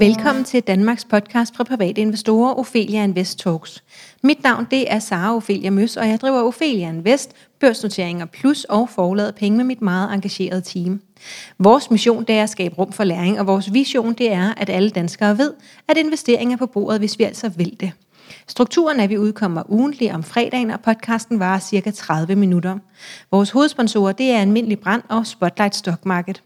Velkommen til Danmarks podcast fra private investorer, Ophelia Invest Talks. Mit navn det er Sara Ophelia Møs, og jeg driver Ophelia Invest, børsnoteringer plus og forlader penge med mit meget engagerede team. Vores mission det er at skabe rum for læring, og vores vision det er, at alle danskere ved, at investeringer er på bordet, hvis vi altså vil det. Strukturen er, at vi udkommer ugentlig om fredagen, og podcasten varer cirka 30 minutter. Vores hovedsponsorer det er Almindelig Brand og Spotlight Stock Market.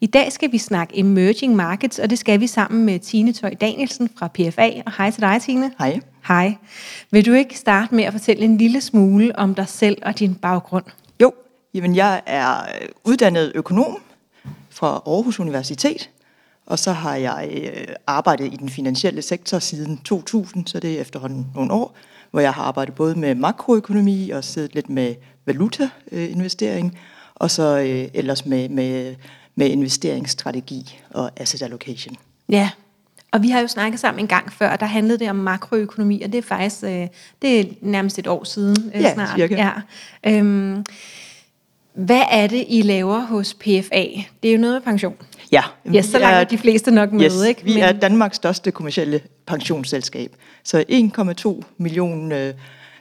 I dag skal vi snakke emerging markets, og det skal vi sammen med Tine Tøj Danielsen fra PFA. Og hej til dig, Tine. Hej. Hej. Vil du ikke starte med at fortælle en lille smule om dig selv og din baggrund? Jo, jamen jeg er uddannet økonom fra Aarhus Universitet, og så har jeg øh, arbejdet i den finansielle sektor siden 2000, så det er efterhånden nogle år, hvor jeg har arbejdet både med makroøkonomi og siddet lidt med valutainvestering, og så øh, ellers med, med med investeringsstrategi og asset allocation. Ja, og vi har jo snakket sammen en gang før, og der handlede det om makroøkonomi, og det er faktisk øh, det er nærmest et år siden øh, ja, snart. Cirka. Ja, øhm, hvad er det, I laver hos PFA? Det er jo noget med pension. Ja. Ja, så langt er de fleste nok med, yes, ikke? Vi Men... er Danmarks største kommercielle pensionsselskab. Så 1,2 millioner øh,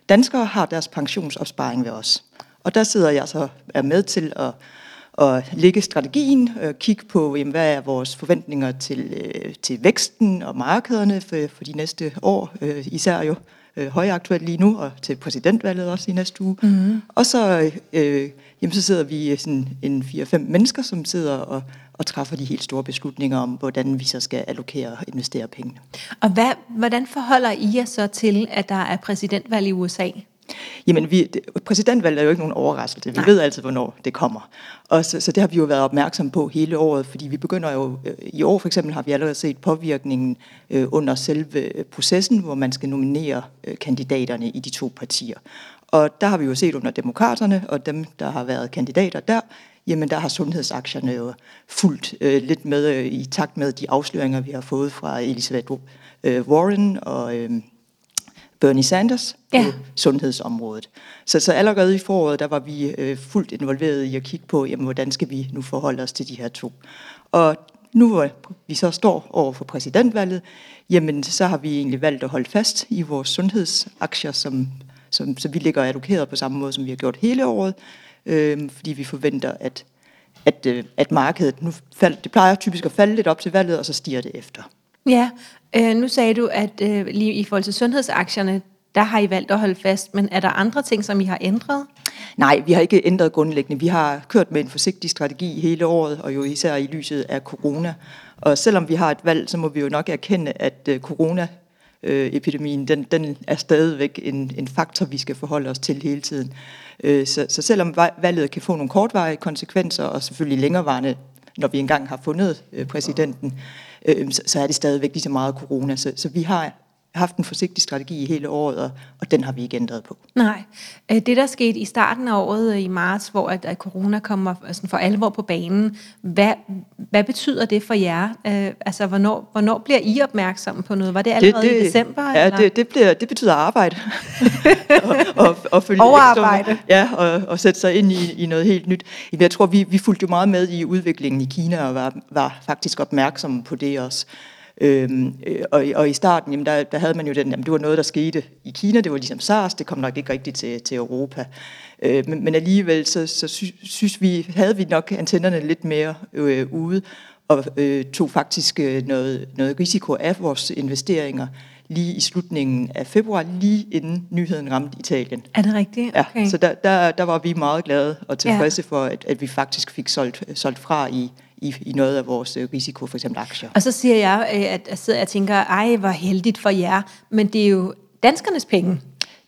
danskere har deres pensionsopsparing ved os. Og der sidder jeg så er med til at at lægge strategien, og kigge på, jamen, hvad er vores forventninger til, øh, til væksten og markederne for, for de næste år, øh, især jo øh, højaktuelt lige nu, og til præsidentvalget også i næste uge. Mm-hmm. Og så, øh, jamen, så sidder vi sådan en 4-5 mennesker, som sidder og, og træffer de helt store beslutninger om, hvordan vi så skal allokere og investere pengene. Og hvad, hvordan forholder I jer så til, at der er præsidentvalg i USA? Jamen, vi, præsidentvalget er jo ikke nogen overraskelse. Vi Nej. ved altid, hvornår det kommer. Og så, så det har vi jo været opmærksom på hele året, fordi vi begynder jo, øh, i år for eksempel har vi allerede set påvirkningen øh, under selve øh, processen, hvor man skal nominere øh, kandidaterne i de to partier. Og der har vi jo set under demokraterne, og dem, der har været kandidater der, jamen der har sundhedsaktierne jo fulgt øh, lidt med øh, i takt med de afsløringer, vi har fået fra Elizabeth øh, Warren og... Øh, Bernie Sanders ja. på sundhedsområdet. Så, så allerede i foråret, der var vi øh, fuldt involveret i at kigge på, jamen, hvordan skal vi nu forholde os til de her to. Og nu hvor vi så står over for præsidentvalget, jamen så har vi egentlig valgt at holde fast i vores sundhedsaktier, som, som, så vi ligger allokeret på samme måde, som vi har gjort hele året, øh, fordi vi forventer, at, at, øh, at markedet nu fald, det plejer typisk at falde lidt op til valget, og så stiger det efter. Ja, øh, nu sagde du, at øh, lige i forhold til sundhedsaktierne, der har I valgt at holde fast, men er der andre ting, som I har ændret? Nej, vi har ikke ændret grundlæggende. Vi har kørt med en forsigtig strategi hele året, og jo især i lyset af corona. Og selvom vi har et valg, så må vi jo nok erkende, at øh, corona epidemien, den, den er stadigvæk en, en faktor, vi skal forholde os til hele tiden. Øh, så, så selvom valget kan få nogle kortvarige konsekvenser, og selvfølgelig længerevarende, når vi engang har fundet øh, præsidenten, øh, så, så er det stadigvæk lige så meget corona. Så, så vi har haft en forsigtig strategi i hele året, og, og den har vi ikke ændret på. Nej. Øh, det, der skete i starten af året øh, i marts, hvor at, at corona kommer altså for alvor på banen, hvad, hvad betyder det for jer? Øh, altså, hvornår, hvornår bliver I opmærksomme på noget? Var det allerede det, det, i december? Ja, eller? Det, det, bliver, det betyder arbejde. og, og, og følge Overarbejde. Ja, og, og sætte sig ind i, i noget helt nyt. Jeg tror, vi, vi fulgte jo meget med i udviklingen i Kina, og var, var faktisk opmærksomme på det også. Øhm, øh, og, og i starten, jamen der, der havde man jo den, jamen det var noget, der skete i Kina, det var ligesom SARS, det kom nok ikke rigtigt til, til Europa. Øh, men, men alligevel, så, så sy, synes vi, havde vi nok antennerne lidt mere øh, ude, og øh, tog faktisk øh, noget, noget risiko af vores investeringer lige i slutningen af februar, lige inden nyheden ramte Italien. Er det rigtigt? Okay. Ja, så der, der, der var vi meget glade og tilfredse ja. for, at, at vi faktisk fik solgt, solgt fra i, i, i noget af vores øh, risiko, for eksempel aktier. Og så siger jeg, øh, at jeg sidder og tænker, ej, hvor heldigt for jer, men det er jo danskernes penge.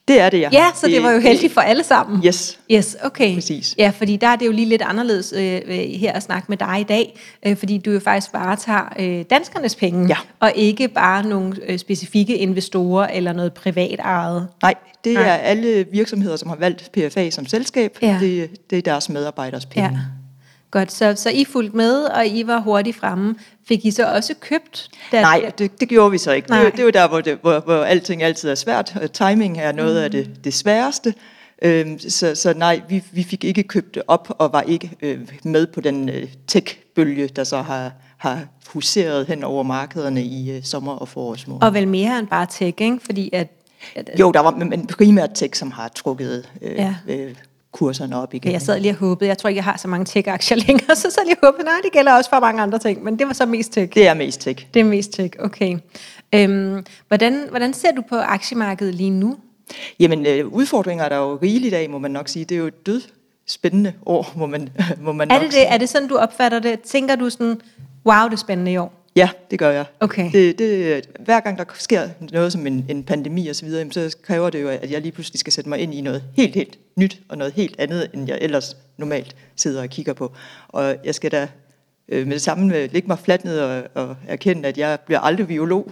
Det er det, ja. Ja, så det, det var jo heldigt for alle sammen. Yes. Yes, okay. Præcis. Ja, fordi der er det jo lige lidt anderledes øh, øh, her at snakke med dig i dag, øh, fordi du jo faktisk bare tager øh, danskernes penge, ja. og ikke bare nogle øh, specifikke investorer eller noget privat ejet. Nej, det Nej. er alle virksomheder, som har valgt PFA som selskab. Ja. Det, det er deres medarbejderes penge. Ja. Godt, så, så I fulgte med, og I var hurtigt fremme. Fik I så også købt? Der, Nej, det, det gjorde vi så ikke. Det, det er jo der, hvor, det, hvor, hvor alting altid er svært. Timing er noget mm. af det, det sværeste. Øhm, så, så nej, vi, vi fik ikke købt op og var ikke øh, med på den øh, tech-bølge, der så har, har huseret hen over markederne i øh, sommer- og forårsmåneder. Og vel mere end bare tech, ikke? Fordi at, at Jo, der var men primært tech, som har trukket øh, ja. øh, kurserne op igen. jeg sad lige og håbede, jeg tror ikke, jeg har så mange tech-aktier længere, så sad jeg lige og håbede, nej, det gælder også for mange andre ting, men det var så mest tech. Det er mest tech. Det er mest tech, okay. Øhm, hvordan, hvordan ser du på aktiemarkedet lige nu? Jamen, øh, udfordringer er der jo rigeligt af, må man nok sige. Det er jo et død spændende år, må man, må man Er nok det, sige. det, er det sådan, du opfatter det? Tænker du sådan, wow, det er spændende i år? Ja, det gør jeg. Okay. Det, det, hver gang der sker noget som en, en pandemi og så videre, så kræver det jo, at jeg lige pludselig skal sætte mig ind i noget helt, helt nyt og noget helt andet, end jeg ellers normalt sidder og kigger på. Og jeg skal da øh, med det samme øh, lægge mig fladt ned og, og erkende, at jeg bliver aldrig biolog.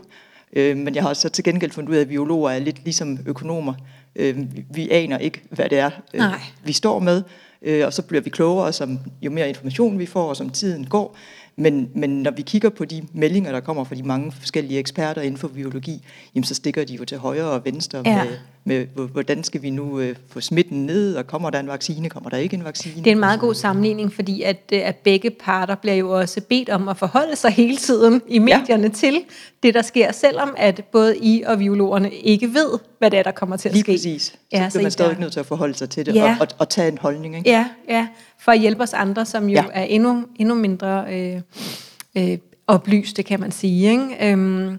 Øh, men jeg har så til gengæld fundet ud af, at biologer er lidt ligesom økonomer. Øh, vi, vi aner ikke, hvad det er, øh, Nej. vi står med. Øh, og så bliver vi klogere, som, jo mere information vi får, og som tiden går. Men, men når vi kigger på de meldinger, der kommer fra de mange forskellige eksperter inden for biologi, jamen så stikker de jo til højre og venstre Ja. med, med, hvor- hvordan skal vi nu øh, få smitten ned, og kommer der en vaccine, kommer der ikke en vaccine? Det er en meget god sammenligning, fordi at, øh, at begge parter bliver jo også bedt om at forholde sig hele tiden i medierne ja. til det, der sker, selvom at både I og biologerne ikke ved, hvad det er, der kommer til at Lige ske. præcis. Så Ja, så bliver man stadig der- nødt til at forholde sig til det, Ja. og, og, og tage en holdning. Ikke? Ja, ja, for at hjælpe os andre, som jo. Ja. er endnu, endnu mindre øh, øh, oplyste, kan man sige. Ikke? Øhm,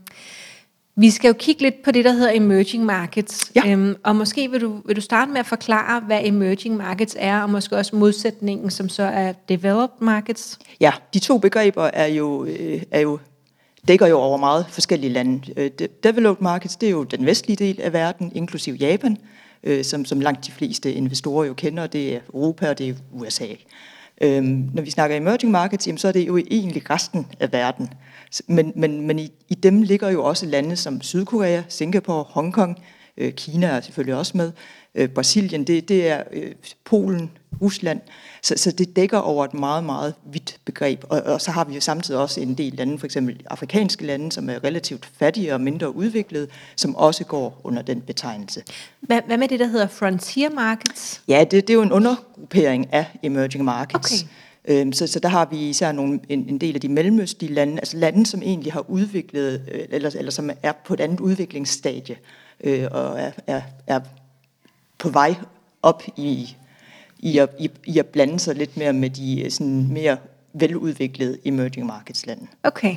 vi skal jo kigge lidt på det, der hedder emerging markets. Ja. Øhm, og måske vil du, vil du starte med at forklare, hvad emerging markets er, og måske også modsætningen, som så er developed markets. Ja, de to begreber er jo, øh, er jo dækker jo over meget forskellige lande. Øh, de- Developed markets, det er jo den vestlige del af verden, inklusiv Japan, øh, som, som langt de fleste investorer jo kender. Det er Europa, og det er USA. Øhm, når vi snakker emerging markets, jamen, så er det jo egentlig resten af verden. Men, men, men i, i dem ligger jo også lande som Sydkorea, Singapore, Hongkong, øh, Kina er selvfølgelig også med, øh, Brasilien, det, det er øh, Polen, Rusland. Så, så det dækker over et meget, meget vidt begreb. Og, og så har vi jo samtidig også en del lande, for eksempel afrikanske lande, som er relativt fattige og mindre udviklede, som også går under den betegnelse. Hvad, hvad med det, der hedder frontier markets? Ja, det, det er jo en undergruppering af emerging markets. Okay. Øhm, så, så der har vi især nogle, en, en del af de mellemøstlige lande, altså lande, som egentlig har udviklet, øh, eller, eller som er på et andet udviklingsstadie, øh, og er, er, er på vej op i, i, at, i, i at blande sig lidt mere med de øh, sådan mere veludviklede emerging markets lande. Okay,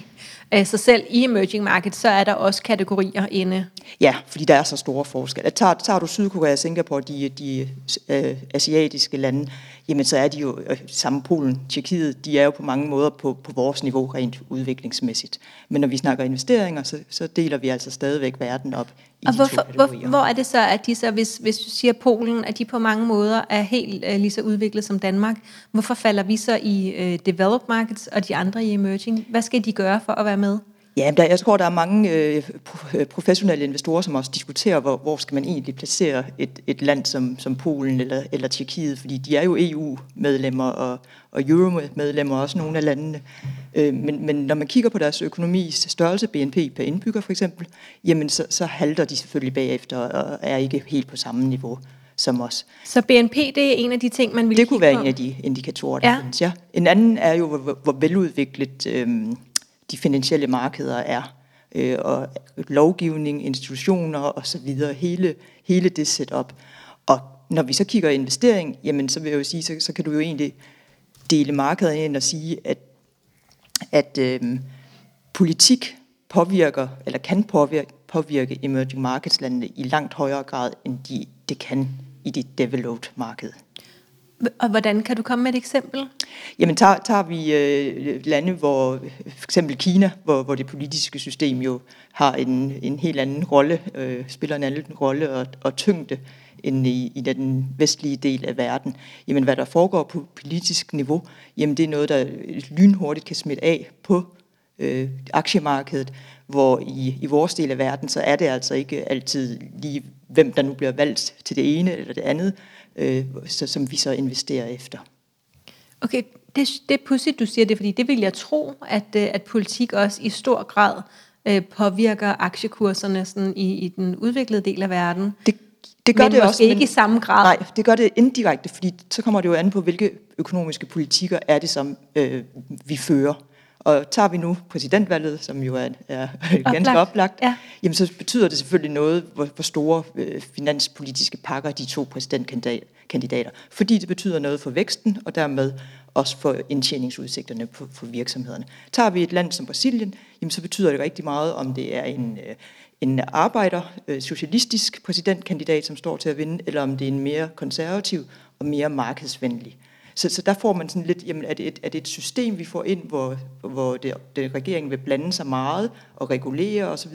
Øh, så selv i emerging markets, så er der også kategorier inde. Ja, fordi der er så store forskelle. Tager, tager du Sydkorea og Singapore, de, de øh, asiatiske lande, jamen så er de jo samme Polen, Tjekkiet, de er jo på mange måder på, på vores niveau rent udviklingsmæssigt. Men når vi snakker investeringer, så, så deler vi altså stadigvæk verden op i Og de hvorfor, to hvor, hvor er det så, at de så, hvis, hvis du siger Polen, at de på mange måder er helt øh, lige så udviklet som Danmark, hvorfor falder vi så i øh, developed markets og de andre i emerging? Hvad skal de gøre for at være med? Ja, der, jeg tror, der er mange øh, øh, professionelle investorer, som også diskuterer, hvor, hvor skal man egentlig placere et, et land som, som Polen eller, eller Tjekkiet, fordi de er jo EU-medlemmer og, og Euro-medlemmer, også nogle af landene. Øh, men, men når man kigger på deres økonomis størrelse, BNP per indbygger for eksempel, jamen så, så halter de selvfølgelig bagefter og er ikke helt på samme niveau som os. Så BNP, det er en af de ting, man vil Det kunne være på. en af de indikatorer, der Ja. findes. Ja. En anden er jo, hvor, hvor veludviklet øhm, de finansielle markeder er. Øh, og lovgivning, institutioner og så videre. Hele, hele det setup. Og når vi så kigger i investering, jamen så vil jeg jo sige, så, så kan du jo egentlig dele markederne ind og sige, at, at øh, politik påvirker, eller kan påvirke, påvirke emerging markets landene i langt højere grad, end de, det kan i det developed marked. Og hvordan kan du komme med et eksempel? Jamen tager, tager vi øh, lande, hvor for eksempel Kina, hvor, hvor det politiske system jo har en, en helt anden rolle, øh, spiller en anden rolle og, og tyngde end i, i den vestlige del af verden. Jamen hvad der foregår på politisk niveau, jamen det er noget, der lynhurtigt kan smitte af på øh, aktiemarkedet, hvor i, i vores del af verden, så er det altså ikke altid lige, hvem der nu bliver valgt til det ene eller det andet, øh, så, som vi så investerer efter. Okay, det, det er pudsigt, du siger det, fordi det vil jeg tro, at, øh, at politik også i stor grad øh, påvirker aktiekurserne sådan i, i den udviklede del af verden. Det, det gør men det måske også, ikke i samme grad. Nej, det gør det indirekte, fordi så kommer det jo an på, hvilke økonomiske politikker er det, som øh, vi fører. Og tager vi nu præsidentvalget, som jo er, er ganske Oplagt. oplagt, Ja. jamen så betyder det selvfølgelig noget, hvor, hvor store øh, finanspolitiske pakker de to præsidentkandidater. Fordi det betyder noget for væksten, og dermed også for indtjeningsudsigterne på, for virksomhederne. Tager vi et land som Brasilien, jamen så betyder det rigtig meget, om det er en, øh, en arbejder, øh, socialistisk præsidentkandidat, som står til at vinde, eller om det er en mere konservativ og mere markedsvenlig. Så, så der får man sådan lidt, jamen er det et, er det et system, vi får ind, hvor, hvor det, det, regeringen vil blande sig meget og regulere osv.,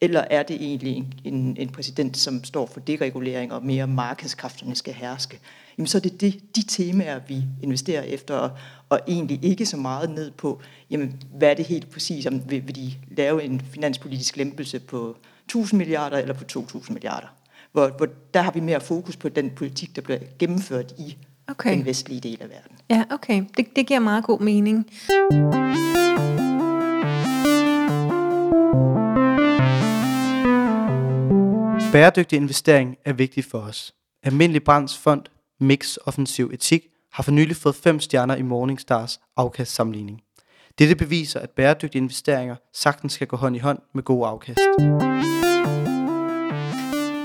eller er det egentlig en, en, en præsident, som står for deregulering og mere markedskræfterne skal herske? Jamen så er det de, de temaer, vi investerer efter, og, og egentlig ikke så meget ned på, jamen hvad er det helt præcis, om vil, vil de lave en finanspolitisk lempelse på 1000 milliarder eller på 2000 milliarder? Hvor, hvor der har vi mere fokus på den politik, der bliver gennemført i Okay. den vestlige del af verden. Ja, okay. Det, det giver meget god mening. Bæredygtig investering er vigtig for os. Almindelig Brands Fond Mix Offensiv Etik har for nylig fået fem stjerner i Morningstars afkastsamligning. Dette beviser, at bæredygtige investeringer sagtens skal gå hånd i hånd med god afkast.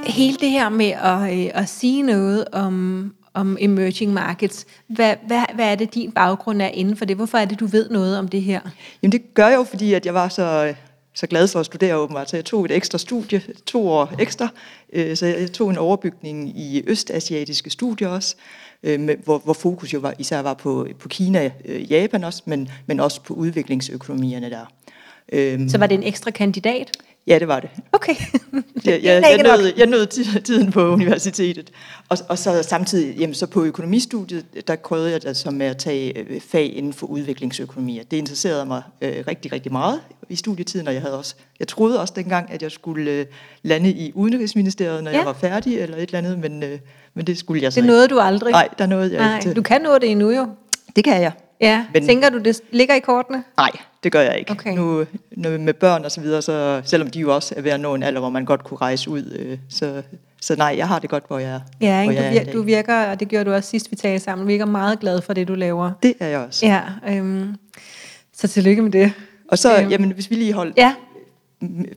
Hele det her med at, øh, at sige noget om, om emerging markets, hvad, hvad, hvad er det, din baggrund er inden for det? Hvorfor er det, du ved noget om det her? Jamen det gør jeg jo, fordi at jeg var så, så glad for at studere åbenbart, så jeg tog et ekstra studie, to år ekstra, øh, så jeg tog en overbygning i østasiatiske studier også, øh, med, hvor, hvor fokus jo var, især var på, på Kina, øh, Japan også, men, men også på udviklingsøkonomierne der. Øhm, Så var det en ekstra kandidat? Ja, det var det. Okay. Jeg, Det jeg, jeg, ikke nød, jeg ti- tiden på universitetet. Og, og så samtidig, jamen, så på økonomistudiet, der prøvede jeg altså med at tage øh, fag inden for udviklingsøkonomier. Det interesserede mig øh, rigtig, rigtig meget i studietiden, og jeg havde også, jeg troede også dengang, at jeg skulle øh, lande i Udenrigsministeriet, når Ja. jeg var færdig, eller et eller andet, men, øh, men det skulle jeg så Det nåede du aldrig? ikke. Nej, der nåede jeg Nej, ikke du kan nå det endnu jo. Det kan jeg. Ja, Men- tænker du, det ligger i kortene? Nej, det gør jeg ikke. Okay. Nu, nu med børn og så videre, så selvom de jo også er ved at nå en alder, hvor man godt kunne rejse ud, øh, så, så nej, jeg har det godt, hvor jeg er. Ja, hvor ikke? jeg Du, er i vir- dag. du virker, og det gjorde du også sidst vi talte sammen, virker meget glad for det, du laver. Det er jeg også. Ja, øhm, så tillykke med det. Og så, Øhm. jamen, hvis vi lige holder Ja,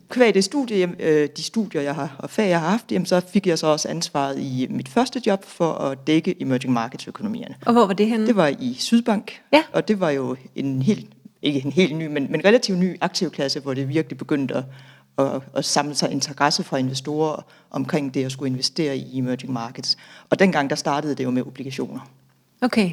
kvad det studie, øh, de studier, jeg har, og fag, jeg har haft, jamen, så fik jeg så også ansvaret i mit første job for at dække emerging markets økonomierne. og hvor var det henne? Det var i Sydbank, Ja. og det var jo en helt, ikke en helt ny, men, men relativt ny aktivklasse, hvor det virkelig begyndte at, at, at samle sig interesse fra investorer omkring det at skulle investere i emerging markets. Og dengang, der startede det jo med obligationer. Okay,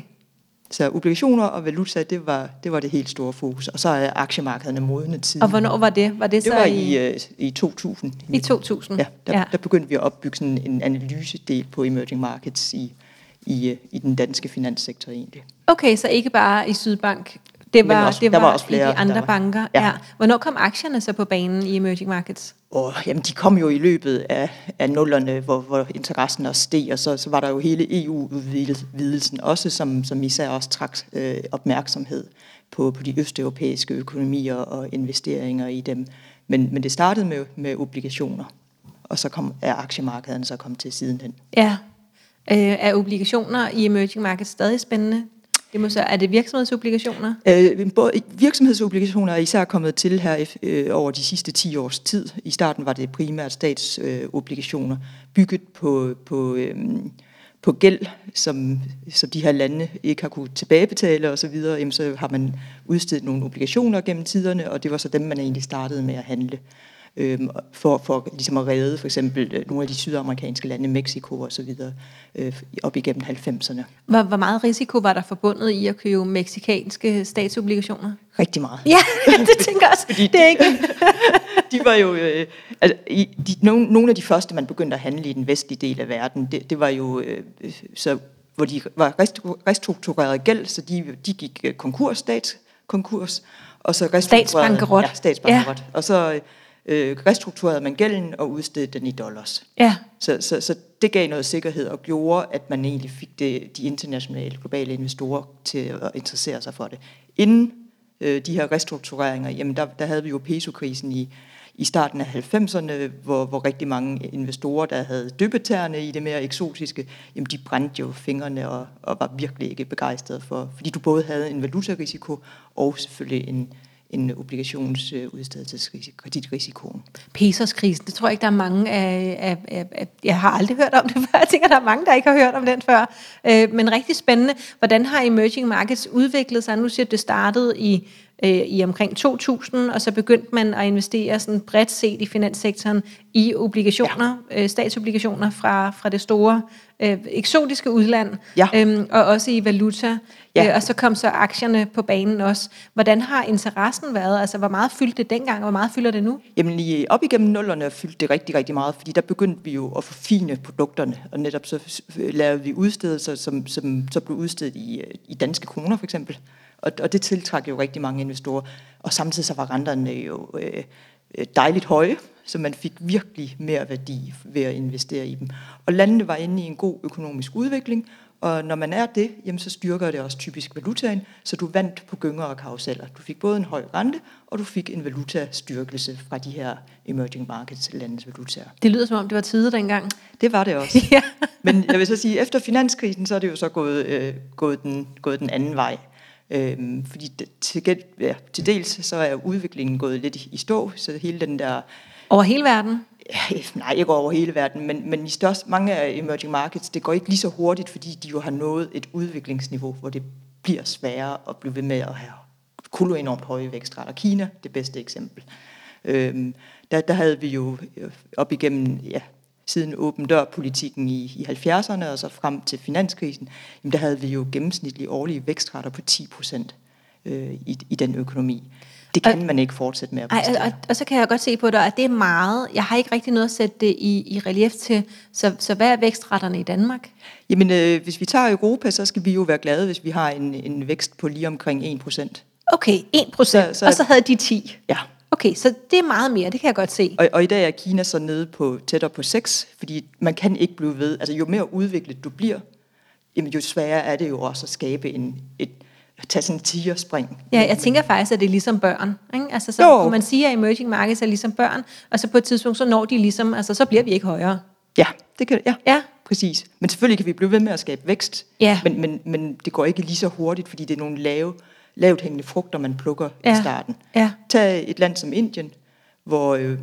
Så obligationer og valuta, det var det, var det helt store fokus. Og så er aktiemarkederne modnet siden. og hvornår var det? Var det, Det så var i, i, øh, i 2000. i 2000? Ja, der, ja. der begyndte vi at opbygge sådan en analysedel på emerging markets i, i, øh, i den danske finanssektor egentlig. Okay, så ikke bare i Sydbank. Det var, også- det der var, var også flere, i de andre var- banker. Ja. Ja. Hvornår kom aktierne så på banen i emerging markets? Og jamen, de kom jo i løbet af, af nullerne, hvor, hvor interessen også steg, og så, så var der jo hele EU-udvidelsen også, som, som især også trak øh, opmærksomhed på, på de østeuropæiske økonomier og investeringer i dem. Men, men det startede med, med obligationer, og så kom, er aktiemarkederne så kommet til sidenhen. Ja. Øh, er obligationer i emerging markets stadig spændende? Jamen, så, er det virksomhedsobligationer? Øh, både virksomhedsobligationer er især kommet til her øh, over de sidste 10 års tid. I starten var det primært statsobligationer, bygget på, på, øh, på gæld, som, som de her lande ikke har kunne tilbagebetale osv. Jamen, så har man udstedt nogle obligationer gennem tiderne, og det var så dem, man egentlig startede med at handle øhm, for, for ligesom at redde for eksempel øh, nogle af de sydamerikanske lande, Mexico og så videre, øh, op igennem 90'erne. Hvor, hvor meget risiko var der forbundet i at købe meksikanske statsobligationer? Rigtig meget. Ja, det tænker jeg også. Det er ikke... de var jo øh, altså, i, de, nogle, nogle af de første, man begyndte at handle i den vestlige del af verden, det, det var jo øh, så, hvor de var restru- restruktureret gæld, så de, de gik øh, konkurs, statskonkurs, og så restrukturerede Statsbankerot. Ja, statsbankerot. Ja. Og så øh, restrukturerede man gælden og udstedte den i dollars. Ja, Så, så, så det gav noget sikkerhed og gjorde, at man egentlig fik det, de internationale globale investorer til at interessere sig for det. Inden øh, de her restruktureringer, jamen der, der havde vi jo pesokrisen i, i starten af 90'erne, hvor, hvor rigtig mange investorer, der havde dyppetærne i det mere eksotiske, jamen de brændte jo fingrene og, og var virkelig ikke begejstrede for, fordi du både havde en valutarisiko og selvfølgelig en, en obligationsudstedelseskreditrisikoen. Pesos-krisen, det tror jeg ikke, der er mange af, af, af, af... Jeg har aldrig hørt om det før. Jeg tænker, der er mange, der ikke har hørt om den før. Øh, men rigtig spændende. Hvordan har emerging markets udviklet sig? Nu siger det startede i øh, i omkring 2000, og så begyndte man at investere sådan bredt set i finanssektoren i obligationer, ja. øh, statsobligationer fra, fra det store øh, eksotiske udland, ja. øhm, og også i valuta. Ja. Øh, og så kom så aktierne på banen også. Hvordan har interessen været? Altså, hvor meget fyldte det dengang, og hvor meget fylder det nu? Jamen, lige op igennem nullerne fyldte det rigtig, rigtig meget, fordi der begyndte vi jo at forfine produkterne, og netop så lavede vi udstedelser, som, som så blev udstedt i, øh, i danske kroner, for eksempel. Og, og det tiltrak jo rigtig mange investorer. Og samtidig så var renterne jo øh, øh, dejligt høje, så man fik virkelig mere værdi ved at investere i dem. Og landene var inde i en god økonomisk udvikling, og når man er det, jamen så styrker det også typisk valutaen, så du vandt på gynger og karuseller. Du fik både en høj rente, og du fik en valutastyrkelse fra de her emerging markets landets valutaer. Det lyder som om, det var tider dengang. Det var det også. ja. Men jeg vil så sige, efter finanskrisen, så er det jo så gået, øh, gået, den, gået den anden vej. Øhm, fordi til, ja, til dels så er udviklingen gået lidt i, i stå, så hele den der... Over hele verden? Ja, nej, ikke over hele verden, men, men i størst, mange af emerging markets, det går ikke lige så hurtigt, fordi de jo har nået et udviklingsniveau, hvor det bliver sværere at blive ved med at have kulo enormt høje vækstrater. Kina, det bedste eksempel. Øhm, der, der havde vi jo øh, op igennem ja, siden åben dør-politikken i, i 70'erne og så frem til finanskrisen, jamen der havde vi jo gennemsnitlige årlige vækstrater på 10 procent øh, i, i den økonomi. Det kan og, man ikke fortsætte med at ej, og, og så kan jeg godt se på dig, at det er meget. Jeg har ikke rigtig noget at sætte det i, i relief til. Så, så hvad er vækstretterne i Danmark? Jamen, øh, hvis vi tager Europa, så skal vi jo være glade, hvis vi har en, en vækst på lige omkring 1 procent. Okay, 1 procent, og så havde de 10. Ja. Okay, så det er meget mere, det kan jeg godt se. Og, og i dag er Kina så nede på tættere på 6, fordi man kan ikke blive ved. Altså jo mere udviklet du bliver, jamen, jo sværere er det jo også at skabe en, et, at tage sådan en tigerspring. Ja, jeg tænker faktisk, at det er ligesom børn. Ikke? Altså, så jo. man siger, at emerging markets er ligesom børn, og så på et tidspunkt, så når de ligesom, altså så bliver vi ikke højere. Ja, det kan, ja, ja. præcis. Men selvfølgelig kan vi blive ved med at skabe vækst, ja. men, men, men det går ikke lige så hurtigt, fordi det er nogle lave, lavt hængende frugter, man plukker ja. i starten. Ja. Tag et land som Indien, hvor øh,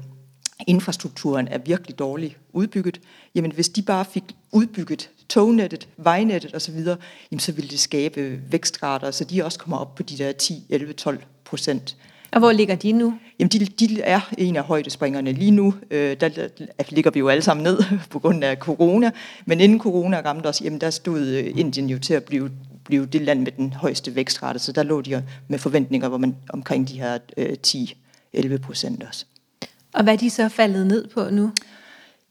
infrastrukturen er virkelig dårligt udbygget. Jamen hvis de bare fik udbygget tognettet, vejnettet osv., jamen, så ville det skabe vækstrater, så de også kommer op på de der 10, 11, 12 procent. Og hvor ligger de nu? Jamen, de, de er en af højdespringerne. Lige nu, øh, der, der ligger vi jo alle sammen ned på grund af corona, men inden corona ramte os, jamen, der stod øh, Indien jo til at blive blive det land med den højeste vækstrate, så der lå de med forventninger hvor man omkring de her øh, 10-11 procent også. Og hvad er de så faldet ned på nu?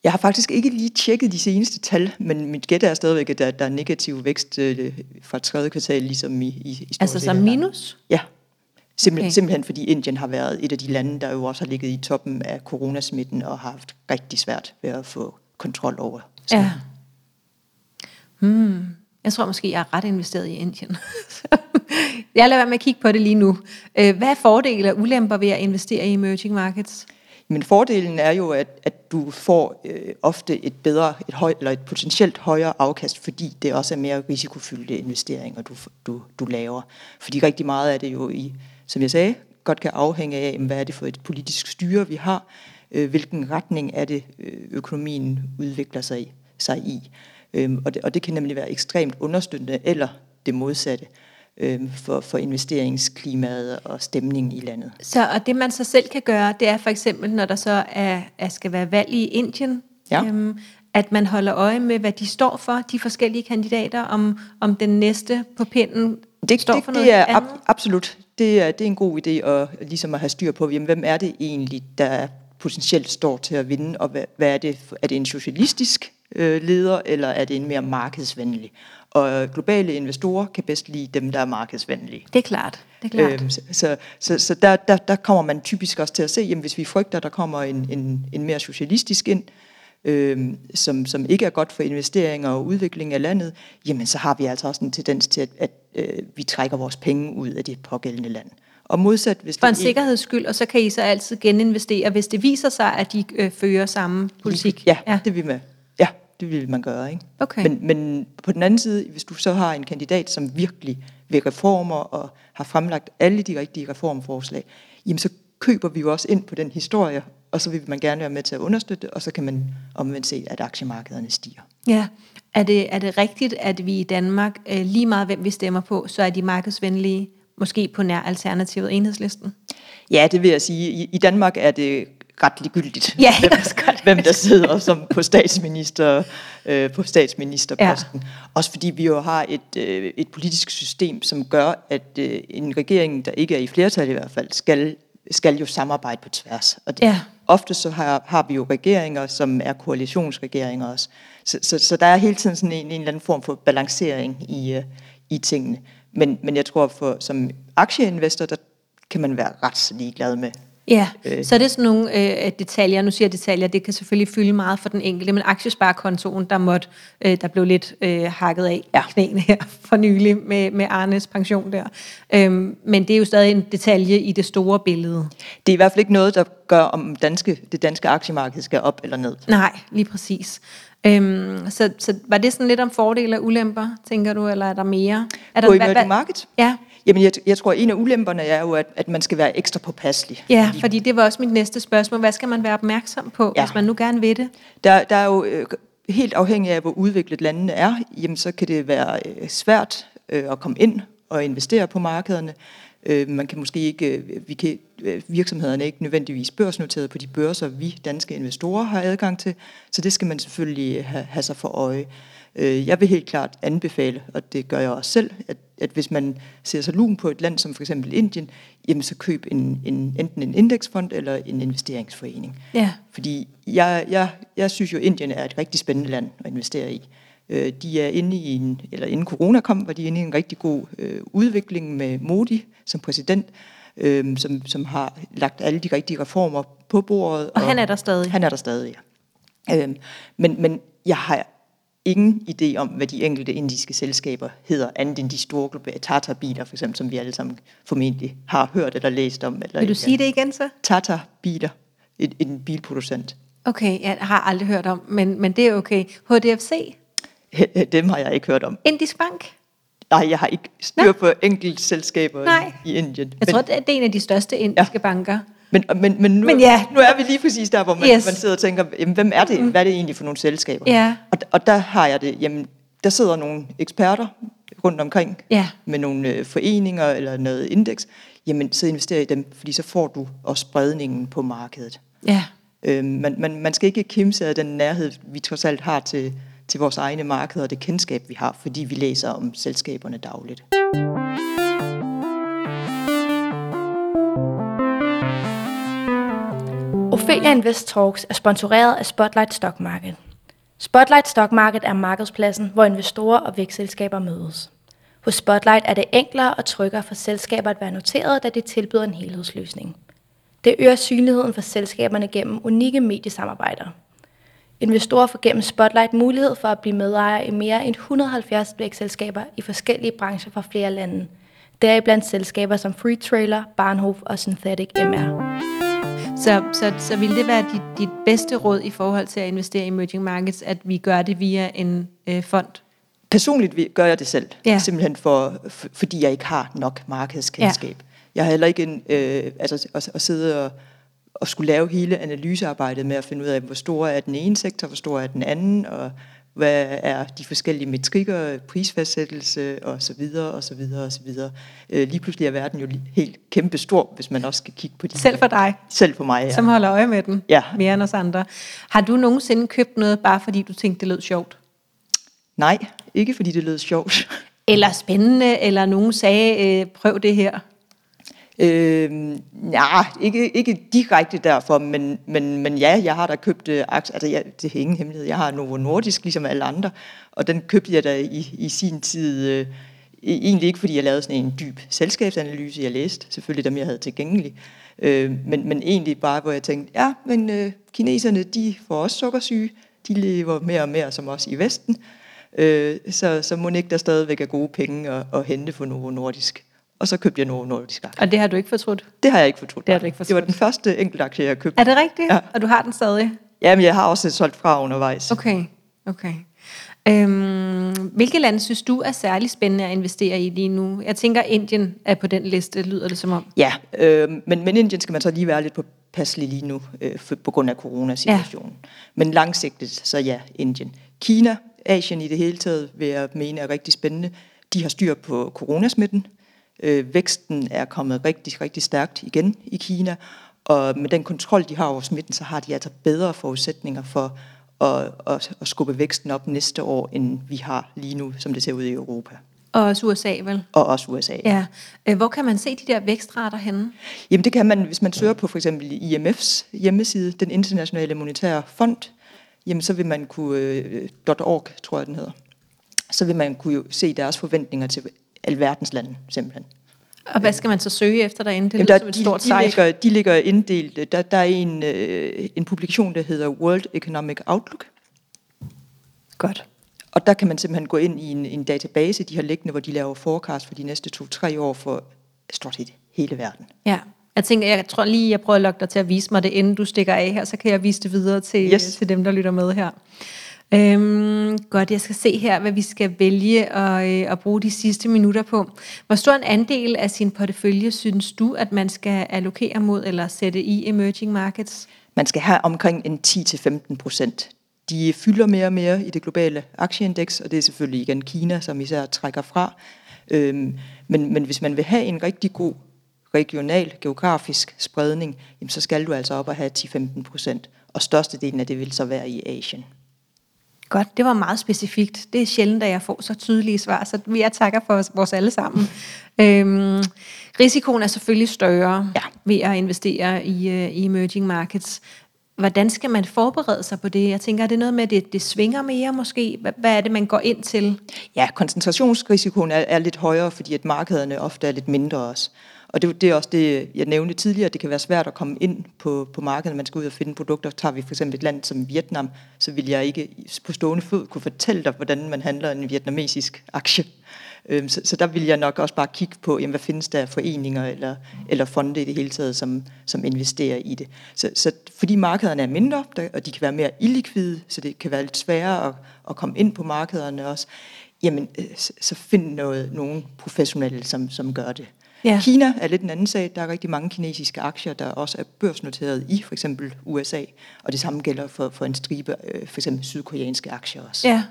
Jeg har faktisk ikke lige tjekket de seneste tal, men mit gæt er stadigvæk, at der, der er negativ vækst øh, fra tredje kvartal, ligesom i, i, i Altså som minus? Ja. Simpel, okay. Simpelthen fordi Indien har været et af de lande, der jo også har ligget i toppen af coronasmitten og har haft rigtig svært ved at få kontrol over. Ja. Hmm. Jeg tror måske, jeg er ret investeret i Indien. jeg lader være med at kigge på det lige nu. Øh, hvad er fordele og ulemper ved at investere i emerging markets? Men fordelen er jo, at, at du får øh, ofte et bedre, et høj, eller et potentielt højere afkast, fordi det også er mere risikofyldte investeringer, du, du, du laver. Fordi rigtig meget af det jo i, som jeg sagde, godt kan afhænge af, hvad er det for et politisk styre, vi har, øh, hvilken retning er det, øh, økonomien udvikler sig, sig i. Øhm, og, det, og det kan nemlig være ekstremt understøttende, eller det modsatte øhm, for, for investeringsklimaet og stemningen i landet. Så og det man så selv kan gøre, det er for eksempel, når der så er, er skal være valg i Indien, ja. øhm, at man holder øje med, hvad de står for, de forskellige kandidater, om, om den næste på pinden det, står det, for noget det er andet? ab- absolut. Det er, det er en god idé at, ligesom at have styr på, jamen, hvem er det egentlig, der potentielt står til at vinde, og hvad, hvad er det? Er det en socialistisk øh, leder, eller er det en mere markedsvenlig? Og globale investorer kan bedst lide dem, der er markedsvenlige. Det er klart. Det er klart. Øhm, så så, så, så der, der, der kommer man typisk også til at se, jamen hvis vi frygter, der kommer en, en, en mere socialistisk ind, øhm, som, som ikke er godt for investeringer og udvikling af landet, jamen så har vi altså også en tendens til, at, at øh, vi trækker vores penge ud af det pågældende land. Og modsat, hvis For en sikkerheds skyld, og så kan I så altid geninvestere, hvis det viser sig, at de øh, fører samme politik. Ja, ja, det vil med. Det vil man gøre. Ikke? Okay. Men, men på den anden side, hvis du så har en kandidat, som virkelig vil reformer og har fremlagt alle de rigtige reformforslag, jamen så køber vi jo også ind på den historie, og så vil man gerne være med til at understøtte, og så kan man omvendt se, at aktiemarkederne stiger. Ja, er det, er det rigtigt, at vi i Danmark, øh, lige meget hvem vi stemmer på, så er de markedsvenlige, måske på nær alternativet enhedslisten? Ja, det vil jeg sige. I, i Danmark er det ret ligegyldigt, Ja, hvem, godt. hvem der sidder som på statsminister øh, på statsministerposten. Ja. Også fordi vi jo har et, øh, et politisk system, som gør, at øh, en regering, der ikke er i flertal i hvert fald, skal, skal jo samarbejde på tværs. Og det, Ja. ofte så har, har vi jo regeringer, som er koalitionsregeringer også. Så, så, så der er hele tiden sådan en, en eller anden form for balancering i, øh, i tingene. Men, men jeg tror, for som aktieinvestor, der kan man være ret ligeglad med, Ja, Øh. så er det sådan nogle øh, detaljer, nu siger jeg detaljer, det kan selvfølgelig fylde meget for den enkelte, men aktiesparekontoen, der måtte, øh, der blev lidt øh, hakket af ja. Knæene her for nylig med, med Arnes pension der. Øhm, men det er jo stadig en detalje i det store billede. Det er i hvert fald ikke noget, der gør, om danske, det danske aktiemarked skal op eller ned. Nej, lige præcis. Øhm, så, så var det sådan lidt om fordele og ulemper, tænker du, eller er der mere? Er der, På emerging market? Ja, Jamen, jeg, jeg tror, at en af ulemperne er jo, at, at man skal være ekstra påpasselig. ja, fordi det var også mit næste spørgsmål. Hvad skal man være opmærksom på, ja. Hvis man nu gerne vil det? Der, der er jo øh, helt afhængig af, hvor udviklet landene er, jamen, så kan det være øh, svært øh, at komme ind og investere på markederne. Øh, man kan måske ikke, øh, vi kan, øh, virksomhederne er ikke nødvendigvis børsnoteret på de børser, vi danske investorer har adgang til, så det skal man selvfølgelig have, have sig for øje. Øh, Jeg vil helt klart anbefale, og det gør jeg også selv, at, at hvis man ser sig lun på et land som for eksempel Indien, jamen så køb en, en, enten en indeksfond eller en investeringsforening. Ja. Fordi jeg, jeg, jeg synes jo, at Indien er et rigtig spændende land at investere i. Øh, De er inde i en, eller inden corona kom, var de inde i en rigtig god øh, udvikling med Modi som præsident, øh, som, som har lagt alle de rigtige reformer på bordet. Og han er der stadig? Han er der stadig, ja. Øhm, men, men jeg har ingen idé om, hvad de enkelte indiske selskaber hedder, andet end de store globale Tata-biler, for eksempel, som vi alle sammen formentlig har hørt eller læst om. Eller Vil du sige det igen så? Tata-biler, en, en bilproducent. Okay, jeg har aldrig hørt om, men, men det er okay. HDFC? Dem har jeg ikke hørt om. Indisk Bank? Nej, jeg har ikke styr på enkelte selskaber Nej. i Indien. Jeg tror, det er det er en af de største indiske ja. banker. Men, men, men, nu, Men ja. nu er vi lige præcis der, hvor man, Yes. man sidder og tænker, jamen, hvem er det? Hvad er det egentlig for nogle selskaber? Ja. Og, og der har jeg det, jamen, der sidder nogle eksperter rundt omkring Ja. med nogle øh, foreninger eller noget indeks. Jamen, så investerer i dem, fordi så får du også spredningen på markedet. Ja. Øhm, man, man, man skal ikke kimse af den nærhed, vi trods alt har til, til vores egne markeder og det kendskab, vi har, fordi vi læser om selskaberne dagligt. Ophelia Invest Talks er sponsoreret af Spotlight Stock Market. Spotlight Stock Market er markedspladsen, hvor investorer og vækstselskaber mødes. Hos Spotlight er det enklere og tryggere for selskaber at være noteret, da det tilbyder en helhedsløsning. Det øger synligheden for selskaberne gennem unikke mediesamarbejder. Investorer får gennem Spotlight mulighed for at blive medejer i mere end 170 vækstselskaber i forskellige brancher fra flere lande. Deriblandt selskaber som Free Trailer, Barnhof og Synthetic MR. Så, så, så vil det være dit, dit bedste råd i forhold til at investere i emerging markets, at vi gør det via en øh, fond? Personligt gør jeg det selv, ja. simpelthen for, for, fordi jeg ikke har nok markedskendskab. Ja. Jeg har heller ikke en, øh, altså, at, at sidde og, og skulle lave hele analysearbejdet med at finde ud af, hvor stor er den ene sektor, hvor stor er den anden, og hvad er de forskellige metrikker, prisfastsættelse og så videre og så videre og så videre. Øh, lige pludselig er verden jo helt kæmpestor, hvis man også skal kigge på de Selv for dig, Selv for mig, ja. som holder øje med den Ja. mere end os andre. Har du nogensinde købt noget, bare fordi du tænkte, det lød sjovt? Nej, ikke fordi det lød sjovt. Eller spændende, eller nogen sagde, øh, prøv det her? Øh, nej, ikke, ikke direkte derfor, men, men, men ja, jeg har da købt øh, aktier, altså jeg, det er ingen hemmelighed, jeg har Novo Nordisk, ligesom alle andre, og den købte jeg da i, i sin tid, øh, e-, egentlig ikke fordi jeg lavede sådan en dyb selskabsanalyse, jeg læste selvfølgelig dem, jeg havde tilgængelig, øh, men, men egentlig bare, hvor jeg tænkte, ja, men øh, kineserne, de får også sukkersyge, de lever mere og mere som os i Vesten, øh, så, så må ikke der stadigvæk er gode penge at, at hente for Novo Nordisk. Og så købte jeg Novo Nordisk aktier. Og det har du ikke fortrudt? Det har jeg ikke fortrudt. Det har du ikke Det var fortrudt. den første enkeltaktie, jeg købte. Er det rigtigt? Ja. Og du har den stadig? Jamen, jeg har også solgt fra undervejs. Okay, okay. Øhm, hvilke lande synes du er særlig spændende at investere i lige nu? Jeg tænker, Indien er på den liste, lyder det som om. Ja, øh, men, men Indien skal man så lige være lidt på passelig lige nu, øh, for, på grund af coronasituationen. Ja. Men langsigtet, så ja, Indien. Kina, Asien i det hele taget, vil jeg mene er rigtig spændende. De har styr på coronasmitten. Øh, væksten er kommet rigtig, rigtig stærkt igen i Kina, og med den kontrol, de har over smitten, så har de altså bedre forudsætninger for at, at, at skubbe væksten op næste år, end vi har lige nu, som det ser ud i Europa. Og også USA, vel? Og også USA. Ja. Øh, hvor kan man se de der vækstrater henne? Jamen det kan man, hvis man søger på for eksempel IMF's hjemmeside, den internationale monetære fond, jamen så vil man kunne, uh, .org tror jeg den hedder, så vil man kunne se deres forventninger til alverdens lande simpelthen. Og hvad skal man så søge efter derinde? Det Jamen der, som et stort de, de, ligger, de ligger inddelt. Der, der er en, øh, en publikation, der hedder World Economic Outlook. Godt. Og der kan man simpelthen gå ind i en, en database, de har liggende, hvor de laver forecast for de næste to-tre år for stort set hele verden. Ja, jeg tænker, jeg tror lige, jeg prøver at lokke dig til at vise mig det, inden du stikker af her, så kan jeg vise det videre til, yes. til dem, der lytter med her. Øhm, godt, jeg skal se her, hvad vi skal vælge at, øh, at bruge de sidste minutter på. Hvor stor en andel af sin portefølje synes du, at man skal allokere mod eller sætte i emerging markets? Man skal have omkring en 10-15 procent. De fylder mere og mere i det globale aktieindeks, og det er selvfølgelig igen Kina, som især trækker fra. Øhm, men, men hvis man vil have en rigtig god regional, geografisk spredning, jamen så skal du altså op og have 10-15 procent. Og størstedelen af det vil så være i Asien. Godt, det var meget specifikt. Det er sjældent, at jeg får så tydelige svar, så jeg takker for vores alle sammen. øhm, risikoen er selvfølgelig større ja. ved at investere i, uh, i emerging markets. Hvordan skal man forberede sig på det? Jeg tænker, er det noget med, at det, det svinger mere måske? Hvad, hvad er det, man går ind til? Ja, koncentrationsrisikoen er, er lidt højere, fordi at markederne ofte er lidt mindre også. Og det, det er også det, jeg nævnte tidligere, det kan være svært at komme ind på, på markedet, man skal ud og finde produkter. Tager vi for eksempel et land som Vietnam, så vil jeg ikke på stående fod kunne fortælle dig, hvordan man handler en vietnamesisk aktie. Øhm, så, så der vil jeg nok også bare kigge på, jamen, hvad findes der foreninger eller, eller fonde i det hele taget, som, som investerer i det. Så, så fordi markederne er mindre, og de kan være mere illikvide, så det kan være lidt sværere at, at komme ind på markederne også, jamen, øh, så find noget, nogen professionelle, som, som gør det. Ja. Kina er lidt en anden sag. Der er rigtig mange kinesiske aktier, der også er børsnoteret i for eksempel USA, og det samme gælder for, for en stribe øh, for eksempel sydkoreanske aktier også. Ja,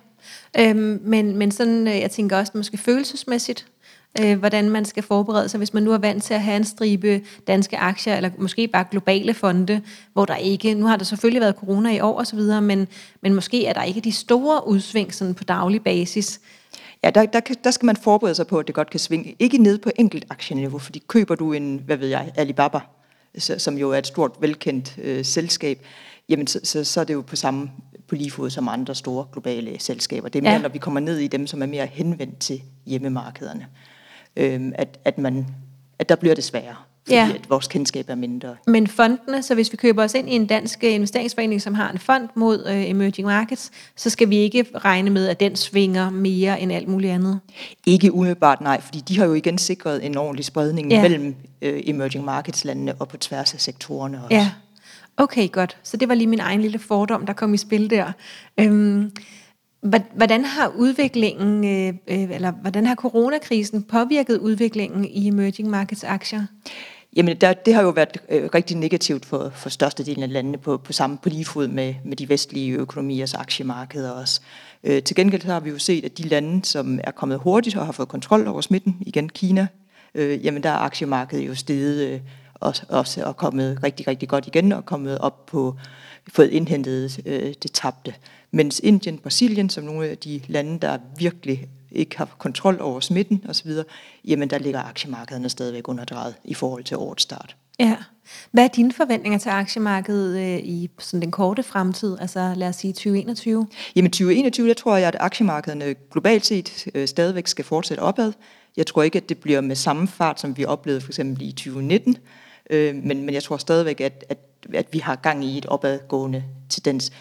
øhm, men, men sådan, øh, jeg tænker også måske følelsesmæssigt, øh, hvordan man skal forberede sig, hvis man nu er vant til at have en stribe danske aktier, eller måske bare globale fonde, hvor der ikke, nu har der selvfølgelig været corona i år og så videre, men, men måske er der ikke de store udsving sådan på daglig basis. Ja, der, der, der skal man forberede sig på, at det godt kan svinge. Ikke ned på enkelt aktieniveau, fordi køber du en, hvad ved jeg, Alibaba, som jo er et stort, velkendt øh, selskab, jamen så, så, så er det jo på samme på lige fod som andre store globale selskaber. Det er mere, ja. når vi kommer ned i dem, som er mere henvendt til hjemmemarkederne, øh, at, at, man, at der bliver det sværere fordi ja. at vores kendskab er mindre. Men fondene, så hvis vi køber os ind i en dansk investeringsforening, som har en fond mod uh, emerging markets, så skal vi ikke regne med, at den svinger mere end alt muligt andet? Ikke umiddelbart, nej, fordi de har jo igen sikret en ordentlig spredning ja. mellem uh, emerging markets landene og på tværs af sektorerne også. Ja, okay, godt. Så det var lige min egen lille fordom, der kom i spil der. Øhm, Hvordan har udviklingen, øh, øh, eller hvordan har coronakrisen påvirket udviklingen i emerging markets aktier? Jamen, der, det har jo været øh, rigtig negativt for, for størstedelen af landene på, på samme på lige fod med, med de vestlige økonomiers aktiemarkeder også. Øh, til gengæld har vi jo set, at de lande, som er kommet hurtigt og har fået kontrol over smitten, igen Kina, øh, jamen der er aktiemarkedet jo steget øh, også, også og kommet rigtig, rigtig godt igen og kommet op på, fået indhentet øh, det tabte. Mens Indien, Brasilien, som nogle af de lande, der virkelig ikke har kontrol over smitten osv., jamen der ligger aktiemarkederne stadigvæk underdrejet i forhold til årets start. Ja. Hvad er dine forventninger til aktiemarkedet øh, i sådan den korte fremtid, altså lad os sige 2021? Jamen 2021, der tror jeg, at aktiemarkederne globalt set øh, stadigvæk skal fortsætte opad. Jeg tror ikke, at det bliver med samme fart, som vi oplevede for eksempel i 2019, øh, men, men jeg tror stadigvæk, at, at, at vi har gang i et opadgående tendens.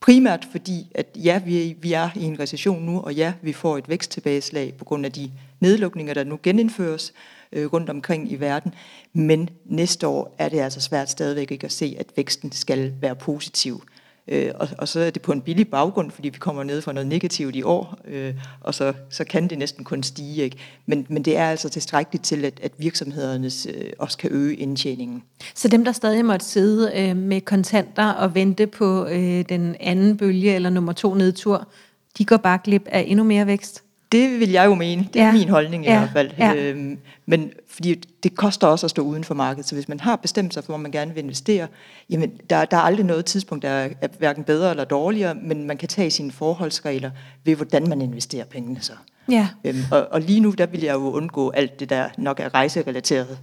Primært fordi, at ja, vi, vi er i en recession nu, og ja, vi får et væksttilbageslag på grund af de nedlukninger, der nu genindføres øh, rundt omkring i verden. Men næste år er det altså svært stadigvæk ikke at se, at væksten skal være positiv. Øh, og, og så er det på en billig baggrund, fordi vi kommer ned fra noget negativt i år, øh, og så, så kan det næsten kun stige. Ikke? Men, men det er altså tilstrækkeligt til, at, at virksomhederne øh, også kan øge indtjeningen. Så dem, der stadig måtte sidde øh, med kontanter og vente på øh, den anden bølge eller nummer to nedtur, de går bare glip af endnu mere vækst? Det vil jeg jo mene. Det er ja. min holdning i ja. hvert fald. Ja. Øhm, men fordi det koster også at stå uden for markedet. Så hvis man har bestemt sig for, hvor man gerne vil investere, jamen der, der er aldrig noget tidspunkt, der er, er hverken bedre eller dårligere, men man kan tage sine forholdsregler ved, hvordan man investerer pengene så. Ja. Øhm, og, og lige nu, der vil jeg jo undgå alt det, der nok er rejserelateret.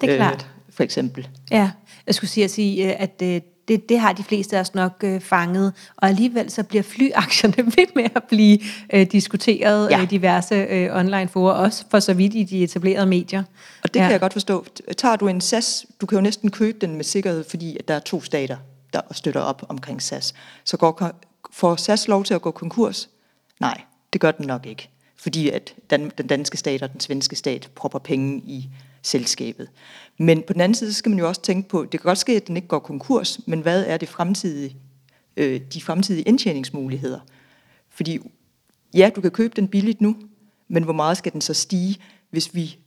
Det er klart. Øh, for eksempel. Ja, jeg skulle sige at, sige, at øh, det, det har de fleste af os nok øh, fanget, og alligevel så bliver flyaktierne ved med at blive øh, diskuteret ja. i diverse øh, online forer, også for så vidt i de etablerede medier. Og det ja. kan jeg godt forstå. Tager du en SAS, du kan jo næsten købe den med sikkerhed, fordi at der er to stater, der støtter op omkring SAS. Så går, får SAS lov til at gå konkurs? Nej, det gør den nok ikke. Fordi at den, den danske stat og den svenske stat propper penge i selskabet. Men på den anden side, så skal man jo også tænke på, det kan godt ske, at den ikke går konkurs, men hvad er det fremtidige, øh, de fremtidige indtjeningsmuligheder? Fordi ja, du kan købe den billigt nu, men hvor meget skal den så stige, hvis vi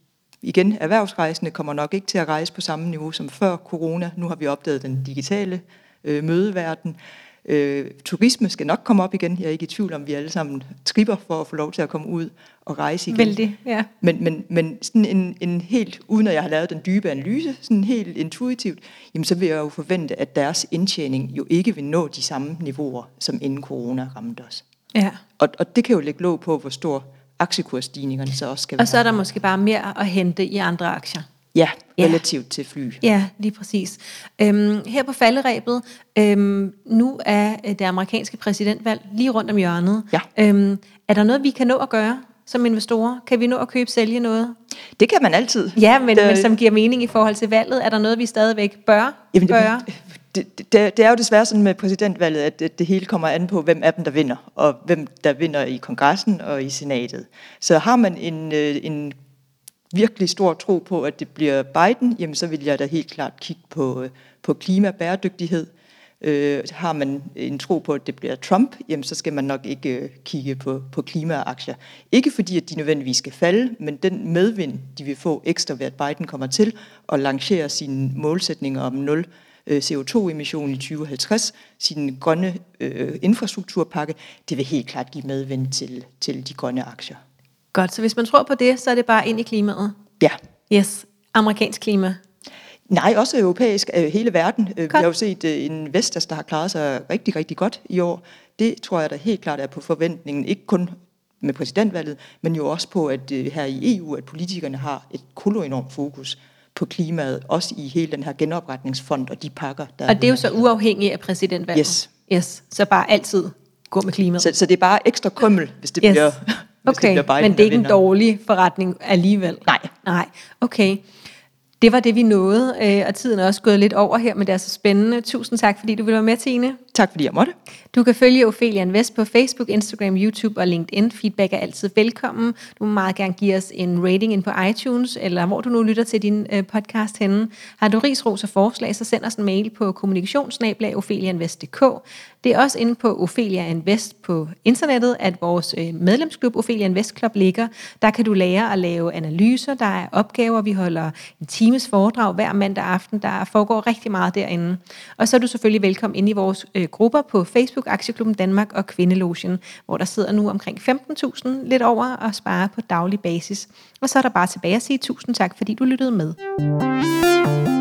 igen, erhvervsrejsende kommer nok ikke til at rejse på samme niveau som før corona. Nu har vi opdaget den digitale øh, mødeverden. Øh, turisme skal nok komme op igen. Jeg er ikke i tvivl om, vi alle sammen tripper for at få lov til at komme ud og rejse igen. Vældig, ja. Men, men, men sådan en, en helt, uden at jeg har lavet den dybe analyse, sådan helt intuitivt, jamen så vil jeg jo forvente, at deres indtjening jo ikke vil nå de samme niveauer, som inden corona ramte os. Ja. Og, og det kan jo lægge låg på, hvor stor aktiekursstigningerne så også skal være. Og så er der måske bare mere at hente i andre aktier. Ja, relativt ja. til fly. Ja, lige præcis. Øhm, her på falderæbet, øhm, nu er det amerikanske præsidentvalg lige rundt om hjørnet. Ja. Øhm, er der noget, vi kan nå at gøre som investorer? Kan vi nå at købe sælge noget? Det kan man altid. Ja, men, det, men som giver mening i forhold til valget, er der noget, vi stadigvæk bør jamen, gøre? Det, det, det, det er jo desværre sådan med præsidentvalget, at det, det hele kommer an på, hvem af dem, der vinder, og hvem der vinder i kongressen og i senatet. Så har man en, øh, en virkelig stor tro på, at det bliver Biden, jamen så vil jeg da helt klart kigge på, øh, på klimabæredygtighed. Øh, har man en tro på, at det bliver Trump, jamen så skal man nok ikke øh, kigge på, på klimaaktier. Ikke fordi, at de nødvendigvis skal falde, men den medvind, de vil få ekstra ved, at Biden kommer til og lancerer sine målsætninger om 0 øh, CO2-emission i 2050, sin grønne øh, infrastrukturpakke, det vil helt klart give medvind til, til de grønne aktier. Godt, så hvis man tror på det, så er det bare ind i klimaet? Ja. Yes, amerikansk klima. Nej, også europæisk, øh, hele verden. Godt. Vi har jo set øh, en Vestas, der har klaret sig rigtig, rigtig godt i år. Det tror jeg da helt klart er på forventningen, ikke kun med præsidentvalget, men jo også på, at øh, her i EU, at politikerne har et koloenormt fokus på klimaet, også i hele den her genopretningsfond og de pakker, der Og det er jo så uafhængigt af præsidentvalget? Yes. Yes, så bare altid gå med klimaet? Så, så det er bare ekstra krømmel, hvis det yes. bliver Okay, det Biden, men det er ikke en dårlig forretning alligevel? Nej. Nej, okay. Det var det, vi nåede, øh, og tiden er også gået lidt over her, men det er så spændende. Tusind tak, fordi du ville være med, Tine. Tak, fordi jeg måtte. Du kan følge Ophelia Invest på Facebook, Instagram, YouTube og LinkedIn. Feedback er altid velkommen. Du må meget gerne give os en rating ind på iTunes, eller hvor du nu lytter til din øh, podcast henne. Har du ris, ros og forslag, så send os en mail på kommunikationsnabla.ofeliainvest.dk. Det er også inde på Ophelia Invest på internettet, at vores øh, medlemsklub Ophelia Invest Club ligger. Der kan du lære at lave analyser, der er opgaver. Vi holder en times foredrag hver mandag aften. Der foregår rigtig meget derinde. Og så er du selvfølgelig velkommen ind i vores øh, øh, grupper på Facebook, Aktieklubben Danmark og Kvindelogen, hvor der sidder nu omkring 15.000 lidt over og sparer på daglig basis. Og så er der bare tilbage at sige tusind tak, fordi du lyttede med.